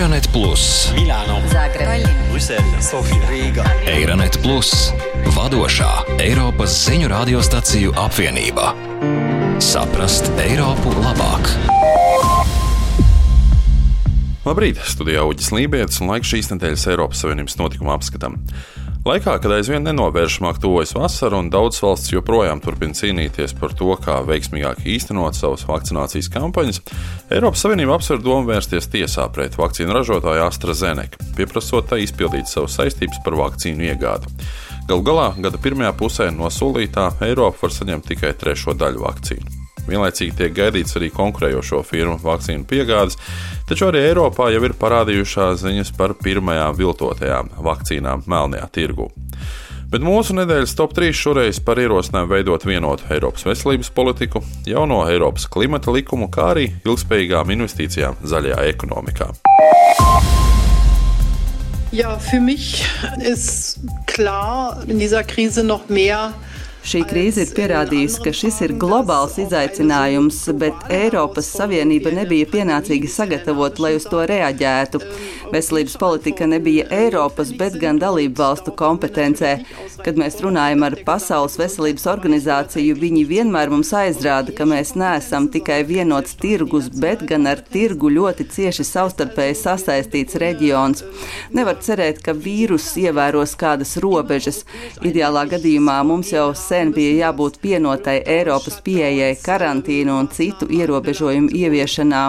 Eironet Plus, Milāno, Zagreba, Brisele, Sofija, Rīga. Eironet Plus, vadošā Eiropas ziņu radiostaciju apvienība. Saprast Eiropu labāk! Labrīt, studijā Uģis Lībijams un laiks šīs nedēļas Eiropas Savienības notikuma apskatam. Laikā, kad aizvien nenovēršamāk tuvojas vasara un daudz valsts joprojām turpina cīnīties par to, kā veiksmīgāk īstenot savas vakcinācijas kampaņas, Eiropas Savienība apsver domu vērsties tiesā pret vakcīnu ražotāju AstraZeneca, pieprasot tai izpildīt savas saistības par vakcīnu iegādi. Galu galā gada pirmajā pusē no solītā Eiropa var saņemt tikai trešo daļu vakcīnu. Vienlaicīgi tiek gaidīts arī konkurējošo firmu vakcīnu piegādes, taču arī Eiropā jau ir parādījušās ziņas par pirmajām viltotajām vakcīnām melnajā tirgū. Bet mūsu nedēļas top 3 šoreiz par ierosinājumu veidot vienotu Eiropas veselības politiku, jauno Eiropas klimata likumu, kā arī ilgspējīgām investīcijām zaļajā ekonomikā. Ja, für mich ist klar, in dieser Krise noch mehr Šī krīze ir pierādījusi, ka šis ir globāls izaicinājums, bet Eiropas Savienība nebija pienācīgi sagatavota, lai uz to reaģētu. Veselības politika nebija Eiropas, bet gan dalību valstu kompetencē. Kad mēs runājam ar Pasaules veselības organizāciju, viņi vienmēr mums aizrāda, ka mēs neesam tikai vienots tirgus, bet gan ar tirgu ļoti cieši savstarpēji sasaistīts reģions. Nevar cerēt, ka vīruss ievēros kādas robežas. Ideālā gadījumā mums jau sen bija jābūt vienotai Eiropas pieejai karantīnu un citu ierobežojumu ieviešanā.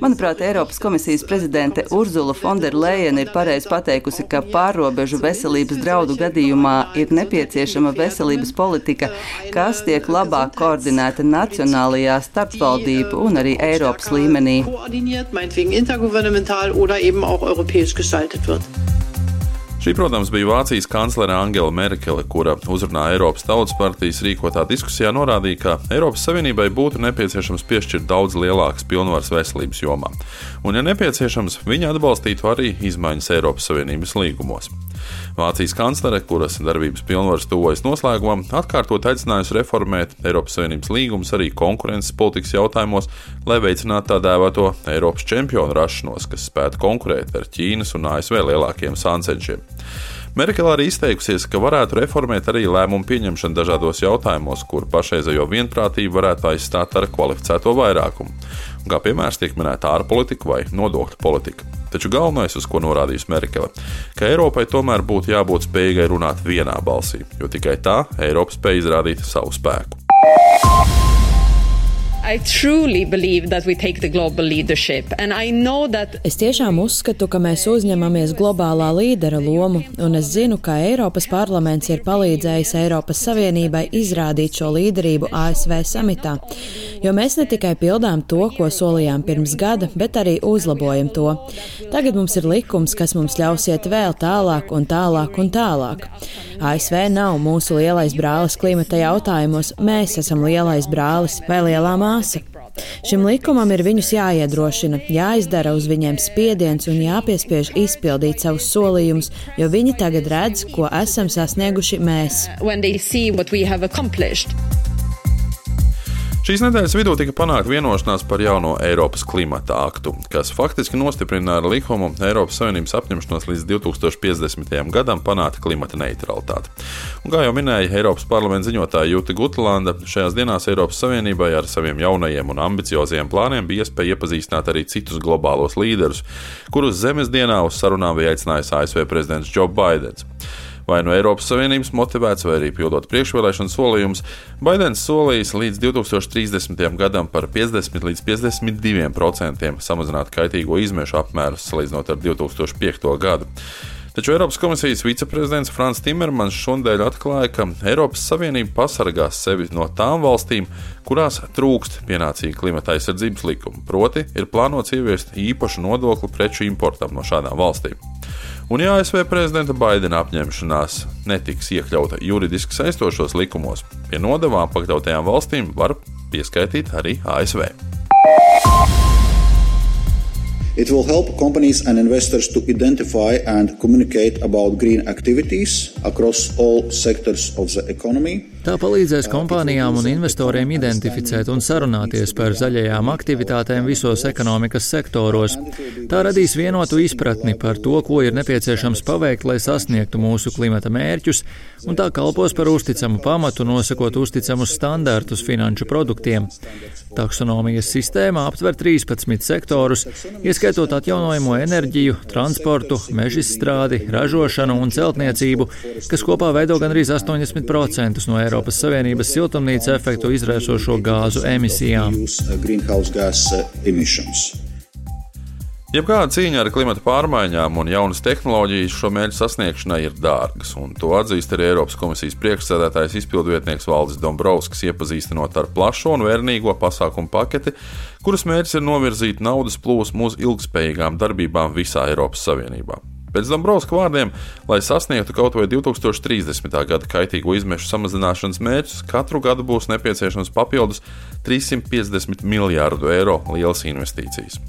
Manuprāt, Eiropas komisijas prezidente Urzula Fonderleina ir pareizi pateikusi, ka pārrobežu veselības draudu gadījumā ir nepieciešama veselības politika, kas tiek labāk koordinēta nacionālajā, starpvaldību un arī Eiropas līmenī. Šī, protams, bija Vācijas kanclere Angela Merkele, kura uzrunā Eiropas Tautas partijas rīkotā diskusijā norādīja, ka Eiropas Savienībai būtu nepieciešams piešķirt daudz lielākas pilnvaras veselības jomā, un, ja nepieciešams, viņa atbalstītu arī izmaiņas Eiropas Savienības līgumos. Vācijas kanclere, kuras darbības pilnvaras tuvojas noslēgumam, atkārtot aicinājusi reformēt Eiropas Savienības līgumus arī konkurences politikas jautājumos, lai veicinātu tā dēvēto Eiropas čempionu rašanos, kas spētu konkurēt ar Ķīnas un ASV lielākiem sāncenšiem. Merkele arī izteikusies, ka varētu reformēt arī lēmumu pieņemšanu dažādos jautājumos, kur pašreizējo vienprātību varētu aizstāt ar kvalificēto vairākumu. Kā piemērs tiek minēta ārpolitika vai nodokļu politika. Taču galvenais, uz ko norādījusi Merkele, ka Eiropai tomēr būtu jābūt spējīgai runāt vienā balsī, jo tikai tā Eiropa spēj izrādīt savu spēku. Es tiešām uzskatu, ka mēs uzņemamies globālā līdera lomu, un es zinu, ka Eiropas parlaments ir palīdzējis Eiropas Savienībai izrādīt šo līderību ASV samitā, jo mēs ne tikai pildām to, ko solījām pirms gada, bet arī uzlabojam to. Tagad mums ir likums, kas mums ļaus iet vēl tālāk un tālāk un tālāk. ASV nav mūsu lielais brālis klimata jautājumos, mēs esam lielais brālis vai lielā māsa. Šim likumam ir viņus jāiedrošina, jāizdara uz viņiem spiediens un jāpiespiež izpildīt savus solījumus, jo viņi tagad redz, ko esam sasnieguši mēs. Šīs nedēļas vidū tika panākta vienošanās par jauno Eiropas klimata aktu, kas faktiski nostiprina ar likumu Eiropas Savienības apņemšanos līdz 2050. gadam panākt klimata neutralitāti. Un, kā jau minēja Eiropas parlamenta ziņotāja Jūta Gutlanda, šajās dienās Eiropas Savienībai ar saviem jaunajiem un ambiciozajiem plāniem bija iespēja iepazīstināt arī citus globālos līderus, kurus zemes dienā uz sarunām bija aicinājis ASV prezidents Joe Bidenis vai no Eiropas Savienības motivēts, vai arī pildot priekšvēlēšanu solījumus, Baidens solījis līdz 2030. gadam par 50 līdz 52% samazināt kaitīgo izmešu apmērus salīdzinot ar 2005. gadu. Taču Eiropas komisijas viceprezidents Frans Timermans šodien atklāja, ka Eiropas Savienība pasargās sevi no tām valstīm, kurās trūkst pienācīga klimata aizsardzības likuma. Proti, ir plānots ieviest īpašu nodokli preču importam no šādām valstīm. Un, ja ASV prezidenta Baidena apņemšanās netiks iekļauta juridiski saistošos likumos, pie nodevām pakļautajām valstīm var pieskaitīt arī ASV. It will help companies and investors to identify and communicate about green activities across all sectors of the economy. Tā palīdzēs kompānijām un investoriem identificēt un sarunāties par zaļajām aktivitātēm visos ekonomikas sektoros. Tā radīs vienotu izpratni par to, ko ir nepieciešams paveikt, lai sasniegtu mūsu klimata mērķus, un tā kalpos par uzticamu pamatu, nosakot uzticamus standartus finanšu produktiem. Taksonomijas sistēma aptver 13 sektorus, ieskaitot atjaunojamo enerģiju, transportu, mežizstrādi, ražošanu un celtniecību, kas kopā veido gandrīz 80% no Eiropas Savienības siltumnīca efektu izraisošo gāzu emisijām. Jebkāda cīņa ar klimata pārmaiņām un jaunas tehnoloģijas šo mērķu sasniegšanai ir dārgas, un to atzīst arī Eiropas komisijas priekšsēdētājs izpildvietnieks Valdis Dombrovskis, iepazīstinot ar plašo un vērnīgo pasākumu paketi, kuras mērķis ir novirzīt naudas plūsmu uz ilgspējīgām darbībām visā Eiropas Savienībā. Pēc Dombrovska vārdiem, lai sasniegtu kaut vai 2030. gada kaitīgo izmešu samazināšanas mērķus, katru gadu būs nepieciešams papildus 350 miljārdu eiro lielas investīcijas.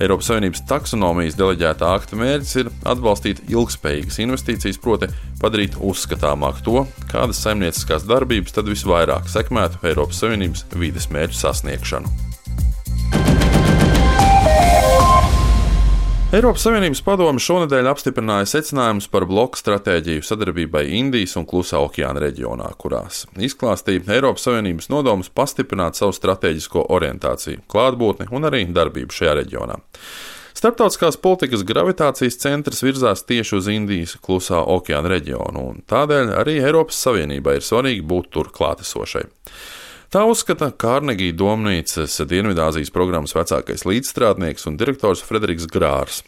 Eiropas Savienības taksonomijas deleģētā akta mērķis ir atbalstīt ilgspējīgas investīcijas, proti, padarīt uzskatāmāk to, kādas saimnieciskās darbības tad visvairāk sekmētu Eiropas Savienības vides mērķu sasniegšanu. Eiropas Savienības padome šonadēļ apstiprināja secinājumus par bloku stratēģiju sadarbībai Indijas un Klusā okeāna reģionā, kurās izklāstīja Eiropas Savienības nodomus pastiprināt savu strateģisko orientāciju, klātbūtni un arī darbību šajā reģionā. Starptautiskās politikas gravitācijas centrs virzās tieši uz Indijas klusā okeāna reģionu, un tādēļ arī Eiropas Savienībai ir svarīgi būt tur klātesošai. Tā uzskata Kārnegija domnīcas Dienvidāzijas programmas vecākais līdzstrādnieks un direktors Frederiks Grārs.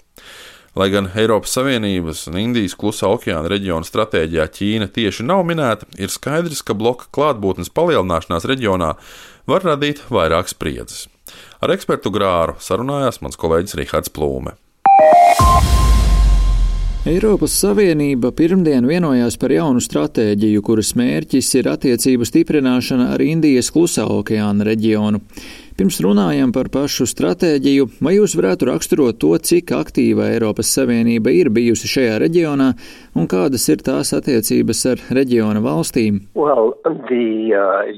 Lai gan Eiropas Savienības un Indijas klusā okeāna reģiona stratēģijā Ķīna tieši nav minēta, ir skaidrs, ka bloka klātbūtnes palielināšanās reģionā var radīt vairāk spriedzes. Ar ekspertu Grāru sarunājās mans kolēģis Rihards Plūme. Eiropas Savienība pirmdien vienojās par jaunu stratēģiju, kuras mērķis ir attiecību stiprināšana ar Indijas klusā okeāna reģionu. Pirms runājam par pašu stratēģiju, vai jūs varētu raksturot to, cik aktīva Eiropas Savienība ir bijusi šajā reģionā un kādas ir tās attiecības ar reģiona valstīm? Well, the, uh,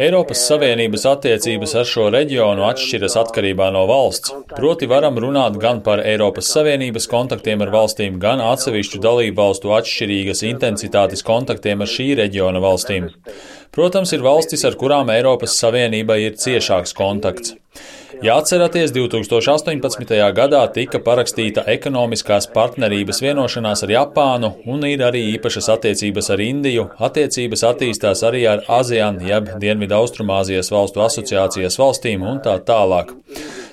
Eiropas Savienības attiecības ar šo reģionu atšķiras atkarībā no valsts. Proti varam runāt gan par Eiropas Savienības kontaktiem ar valstīm, gan atsevišķu dalību valstu atšķirīgas intensitātes kontaktiem ar šī reģiona valstīm. Protams, ir valstis, ar kurām Eiropas Savienībai ir ciešāks kontakts. Ja atceraties, 2018. gadā tika parakstīta ekonomiskās partnerības vienošanās ar Japānu un ir arī īpašas attiecības ar Indiju. Attiecības attīstās arī ar ASEAN, jeb Dienvidu Austrumāzijas valstu asociācijas valstīm un tā tālāk.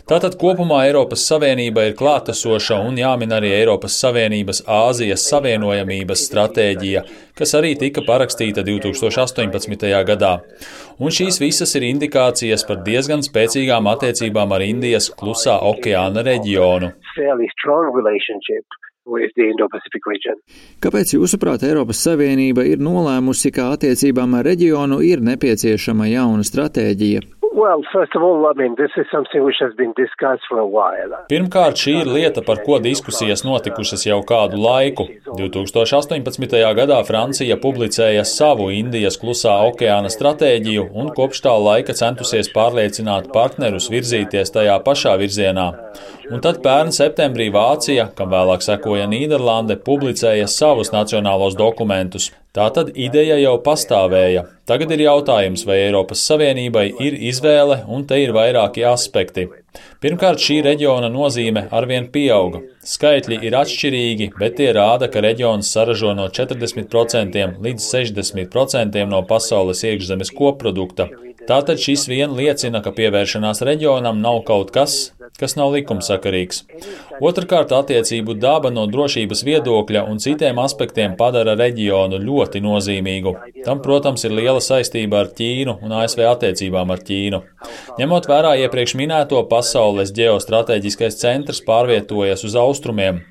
Tātad kopumā Eiropas Savienība ir klātesoša un jāmin arī Eiropas Savienības Āzijas Savienojamības stratēģija, kas arī tika parakstīta 2018. gadā. Un šīs visas ir indikācijas par diezgan spēcīgām attiecībām ar Indijas klusā okeāna reģionu. Kāpēc, jūsuprāt, Eiropas Savienība ir nolēmusi, ka attiecībām ar reģionu ir nepieciešama jauna stratēģija? Well, all, I mean, Pirmkārt, šī ir lieta, par ko diskusijas notikušas jau kādu laiku. 2018. gadā Francija publicēja savu Indijas klusā okeāna stratēģiju un kopš tā laika centusies pārliecināt partnerus virzīties tajā pašā virzienā. Un tad pērn septembrī Vācija, kam vēlāk sekoja Nīderlande, publicēja savus nacionālos dokumentus. Tātad ideja jau pastāvēja. Tagad ir jautājums, vai Eiropas Savienībai ir izvēle, un te ir vairāki aspekti. Pirmkārt, šī reģiona nozīme arvien pieauga. Skaitļi ir atšķirīgi, bet tie rāda, ka reģions saražo no 40% līdz 60% no pasaules iekšzemes koprodukta. Tātad šis vien liecina, ka pievēršanās reģionam nav kaut kas, kas nav likumsakarīgs. Otrakārt, attiecību daba no drošības viedokļa un citiem aspektiem padara reģionu ļoti nozīmīgu. Tam, protams, ir liela saistība ar Ķīnu un ASV attiecībām ar Ķīnu. Ņemot vērā iepriekš minēto, pasaules ģeostrateģiskais centrs pārvietojas uz austrumiem.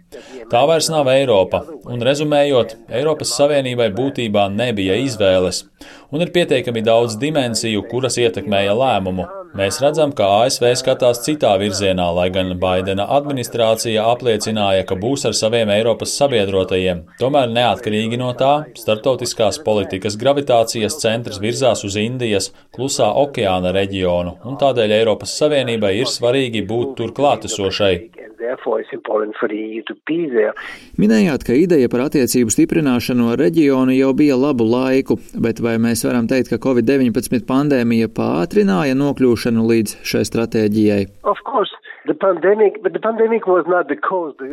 Tā vairs nav Eiropa, un rezumējot, Eiropas Savienībai būtībā nebija izvēles, un ir pietiekami daudz dimensiju, kuras ietekmēja lēmumu. Mēs redzam, ka ASV skatās citā virzienā, lai gan Baidena administrācija apliecināja, ka būs ar saviem Eiropas sabiedrotajiem. Tomēr neatkarīgi no tā, starptautiskās politikas gravitācijas centrs virzās uz Indijas klusā okeāna reģionu, un tādēļ Eiropas Savienībai ir svarīgi būt tur klātesošai. Minējāt, ka ideja par attiecību stiprināšanu ar reģionu jau bija labu laiku, bet vai mēs varam teikt, ka Covid-19 pandēmija pātrināja nokļūšanu līdz šai stratēģijai?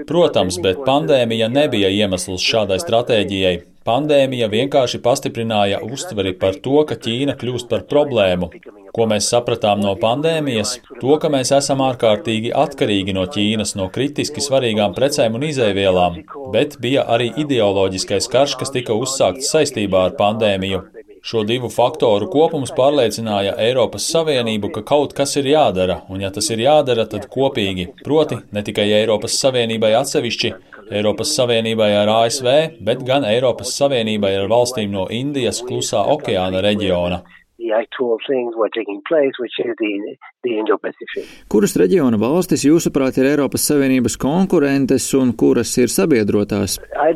Protams, bet pandēmija nebija iemesls šādai stratēģijai. Pandēmija vienkārši pastiprināja uztveri par to, ka Ķīna kļūst par problēmu. Ko mēs sapratām no pandēmijas? To, ka mēs esam ārkārtīgi atkarīgi no Ķīnas, no kritiski svarīgām precēm un izēvielām, bet bija arī ideoloģiskais karš, kas tika uzsākts saistībā ar pandēmiju. Šo divu faktoru kopums pārliecināja Eiropas Savienību, ka kaut kas ir jādara, un ja tas ir jādara, tad kopīgi, proti ne tikai Eiropas Savienībai atsevišķi, Eiropas Savienībai ar ASV, bet gan Eiropas Savienībai ar valstīm no Indijas klusā okeāna reģiona the actual things were taking place, which is the, the Indo-Pacific. Kuras reģiona valstis, jūsuprāt, ir Eiropas Savienības konkurentes un kuras ir sabiedrotās? I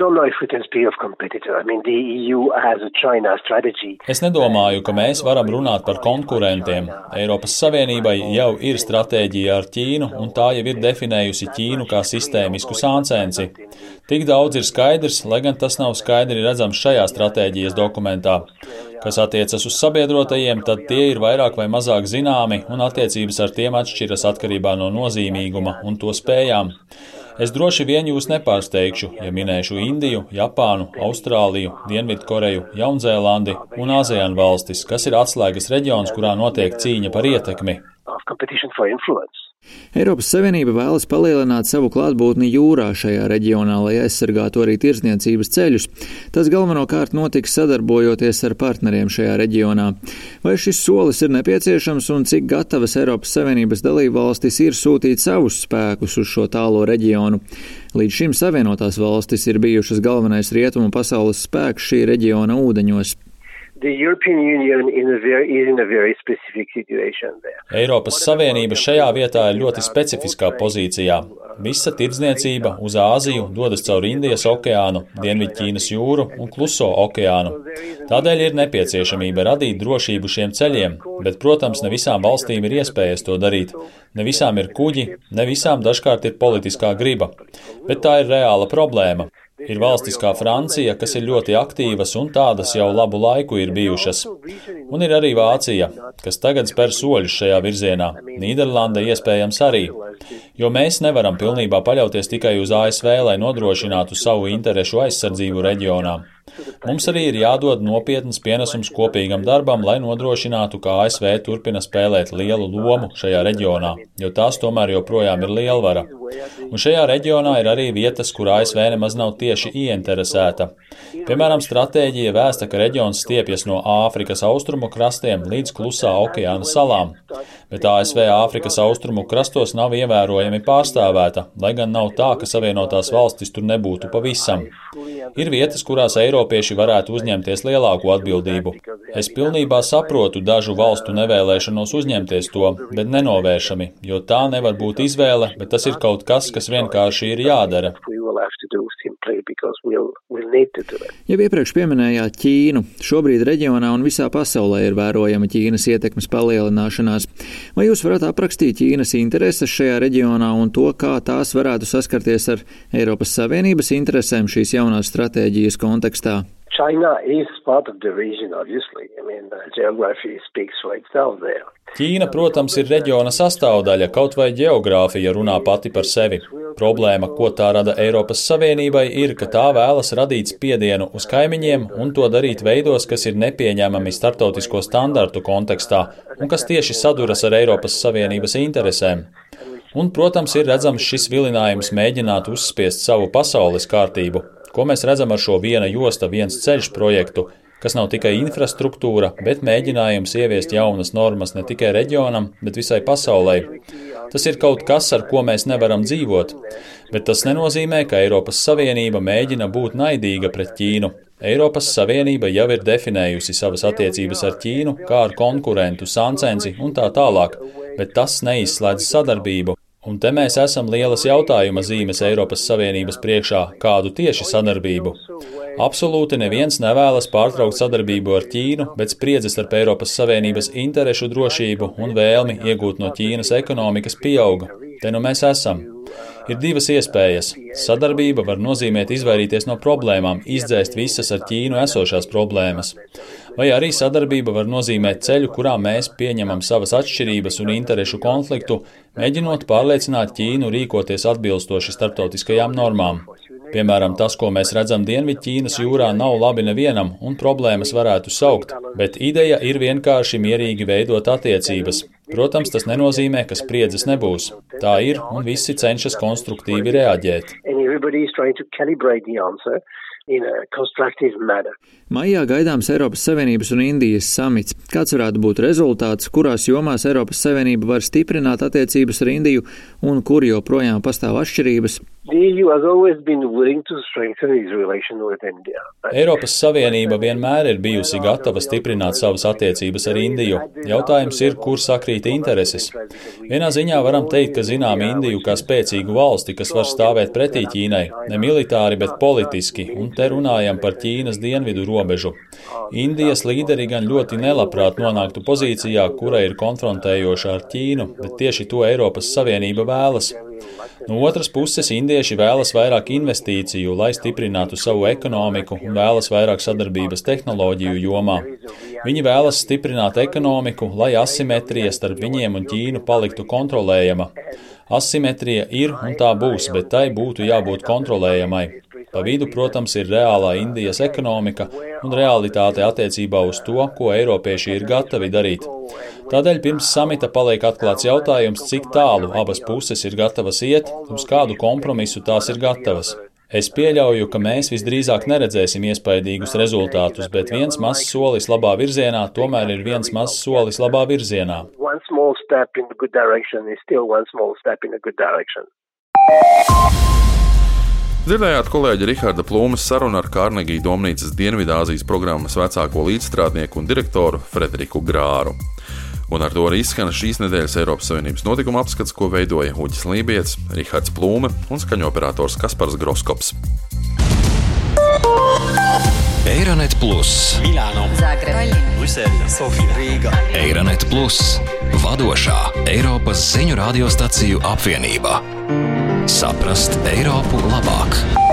mean, es nedomāju, ka mēs varam runāt par konkurentiem. Eiropas Savienībai jau ir stratēģija ar Ķīnu, un tā jau ir definējusi Ķīnu kā sistēmisku sāncensi. Tik daudz ir skaidrs, lai gan tas nav skaidri redzams šajā stratēģijas dokumentā. Kas attiecas uz sabiedrotajiem, tad tie ir vairāk vai mazāk zināmi, un attiecības ar tiem atšķiras atkarībā no nozīmīguma un to spējām. Es droši vien jūs nepārsteigšu, ja minēšu Indiju, Japānu, Austrāliju, Dienvidkoreju, Jaunzēlandi un ASEAN valstis, kas ir atslēgas reģions, kurā notiek cīņa par ietekmi. Eiropas Savienība vēlas palielināt savu klātbūtni jūrā šajā reģionā, lai aizsargātu arī tirdzniecības ceļus. Tas galvenokārt notiks sadarbojoties ar partneriem šajā reģionā. Vai šis solis ir nepieciešams un cik gatavas Eiropas Savienības dalībvalstis ir sūtīt savus spēkus uz šo tālo reģionu? Līdz šim Savienotās valstis ir bijušas galvenais rietumu pasaules spēks šī reģiona ūdeņos. Eiropas Savienība šajā vietā ir ļoti specifiskā pozīcijā. Visa tirdzniecība uz Āziju dodas caur Indijas okeānu, Dienvidķīnas jūru un Kluso okeānu. Tādēļ ir nepieciešamība radīt drošību šiem ceļiem, bet, protams, ne visām valstīm ir iespējas to darīt. Ne visām ir kuģi, ne visām dažkārt ir politiskā griba, bet tā ir reāla problēma. Ir valstis kā Francija, kas ir ļoti aktīvas un tādas jau labu laiku ir bijušas. Un ir arī Vācija, kas tagad spēr soļus šajā virzienā. Nīderlanda iespējams arī. Jo mēs nevaram pilnībā paļauties tikai uz ASV, lai nodrošinātu savu interešu aizsardzību reģionā. Mums arī ir jādod nopietnas pienesums kopīgam darbam, lai nodrošinātu, ka ASV turpina spēlēt lielu lomu šajā reģionā, jo tās tomēr joprojām ir lielvara. Un šajā reģionā ir arī vietas, kur ASV nemaz nav tieši ieinteresēta. Piemēram, stratēģija vēsta, ka reģions stiepjas no Āfrikas austrumu krastiem līdz klusā okeāna salām, bet ASV Āfrikas austrumu krastos nav ievērojami pārstāvēta, lai gan nav tā, ka Savienotās valstis tur nebūtu pavisam. Ir vietas, kurās Eiropieši varētu uzņemties lielāku atbildību. Es pilnībā saprotu dažu valstu nevēlēšanos uzņemties to, bet nenovēršami, jo tā nevar būt izvēle, bet tas ir kaut kas, kas vienkārši ir jādara. Jau iepriekš pieminējāt Ķīnu. Šobrīd reģionā un visā pasaulē ir vērojama Ķīnas ietekmes palielināšanās. Vai jūs varat aprakstīt Ķīnas intereses šajā reģionā un to, kā tās varētu saskarties ar Eiropas Savienības interesēm šīs jaunās stratēģijas kontekstā? China is part of the region, obviously. I mean, geography speaks for itself there. Ķīna, protams, ir reģiona sastāvdaļa, kaut vai geogrāfija runā pati par sevi. Problēma, ko tā rada Eiropas Savienībai, ir, ka tā vēlas radīt spiedienu uz kaimiņiem un to darīt veidos, kas ir nepieņemami starptautisko standartu kontekstā un kas tieši saduras ar Eiropas Savienības interesēm. Un, protams, ir redzams šis vilinājums mēģināt uzspiest savu pasaules kārtību, Ko mēs redzam ar šo viena josta, viens ceļš projektu, kas nav tikai infrastruktūra, bet mēģinājums ieviest jaunas normas ne tikai reģionam, bet visai pasaulē. Tas ir kaut kas, ar ko mēs nevaram dzīvot, bet tas nenozīmē, ka Eiropas Savienība mēģina būt naidīga pret Ķīnu. Eiropas Savienība jau ir definējusi savas attiecības ar Ķīnu kā ar konkurentu, sancensi un tā tālāk, bet tas neizslēdz sadarbību. Un te mēs esam lielas jautājuma zīmes Eiropas Savienības priekšā, kādu tieši sadarbību. Absolūti neviens nevēlas pārtraukt sadarbību ar Ķīnu, bet spriedzes starp Eiropas Savienības interešu drošību un vēlmi iegūt no Ķīnas ekonomikas pieauga. Te nu mēs esam. Ir divas iespējas. Sadarbība var nozīmēt izvairīties no problēmām, izdzēst visas ar Ķīnu esošās problēmas. Vai arī sadarbība var nozīmēt ceļu, kurā mēs pieņemam savas atšķirības un interešu konfliktu, mēģinot pārliecināt Ķīnu rīkoties atbilstoši starptautiskajām normām. Piemēram, tas, ko mēs redzam Dienvidķīnas jūrā, nav labi nevienam, un problēmas varētu saukt, bet ideja ir vienkārši mierīgi veidot attiecības. Protams, tas nenozīmē, ka spriedzes nebūs. Tā ir, un visi cenšas konstruktīvi reaģēt. Maijā gaidāms Eiropas Savienības un Indijas samits. Kāds varētu būt rezultāts, kurās jomās Eiropas Savienība var stiprināt attiecības ar Indiju un kur joprojām pastāv atšķirības? E Eiropas Savienība vienmēr ir bijusi gatava stiprināt savas attiecības ar Indiju. Jautājums ir, kur sakrīt intereses. Vienā ziņā varam teikt, ka zinām Indiju kā spēcīgu valsti, kas var stāvēt pretī Ķīnai, ne militāri, bet politiski, un te runājam par Ķīnas dienvidu robežu. Indijas līderi gan ļoti nelabprāt nonāktu pozīcijā, kura ir konfrontējoša ar Ķīnu, bet tieši to Eiropas Savienība vēlas. No otras puses, indieši vēlas vairāk investīciju, lai stiprinātu savu ekonomiku un vēlas vairāk sadarbības tehnoloģiju jomā. Viņi vēlas stiprināt ekonomiku, lai asimetrija starp viņiem un Ķīnu paliktu kontrolējama. Asimetrija ir un tā būs, bet tai būtu jābūt kontrolējamai. Pa vidu, protams, ir reālā Indijas ekonomika un realitāte attiecībā uz to, ko eiropieši ir gatavi darīt. Tādēļ pirms samita paliek atklāts jautājums, cik tālu abas puses ir gatavas iet, uz kādu kompromisu tās ir gatavas. Es pieļauju, ka mēs visdrīzāk neredzēsim iespaidīgus rezultātus, bet viens mazs solis labā virzienā tomēr ir viens mazs solis labā virzienā. Dzirdējāt kolēģi Riharda Plūmas sarunu ar Kārnegija Domnīcas Dienvidāzijas programmas vecāko līdzstrādnieku un direktoru Frederiku Grāru. Un ar to arī izskan šīs nedēļas Eiropas Savienības notikuma apskats, ko veidoja Uģis Lībijams, Rihards Plūme un skaņoperators Kaspars Groskops. Eironet Plus, Milāno, Zagreba, Brisele, Sofija, Rīga. Eironet Plus, vadošā Eiropas ziņu radiostaciju apvienība. Saprast Eiropu labāk!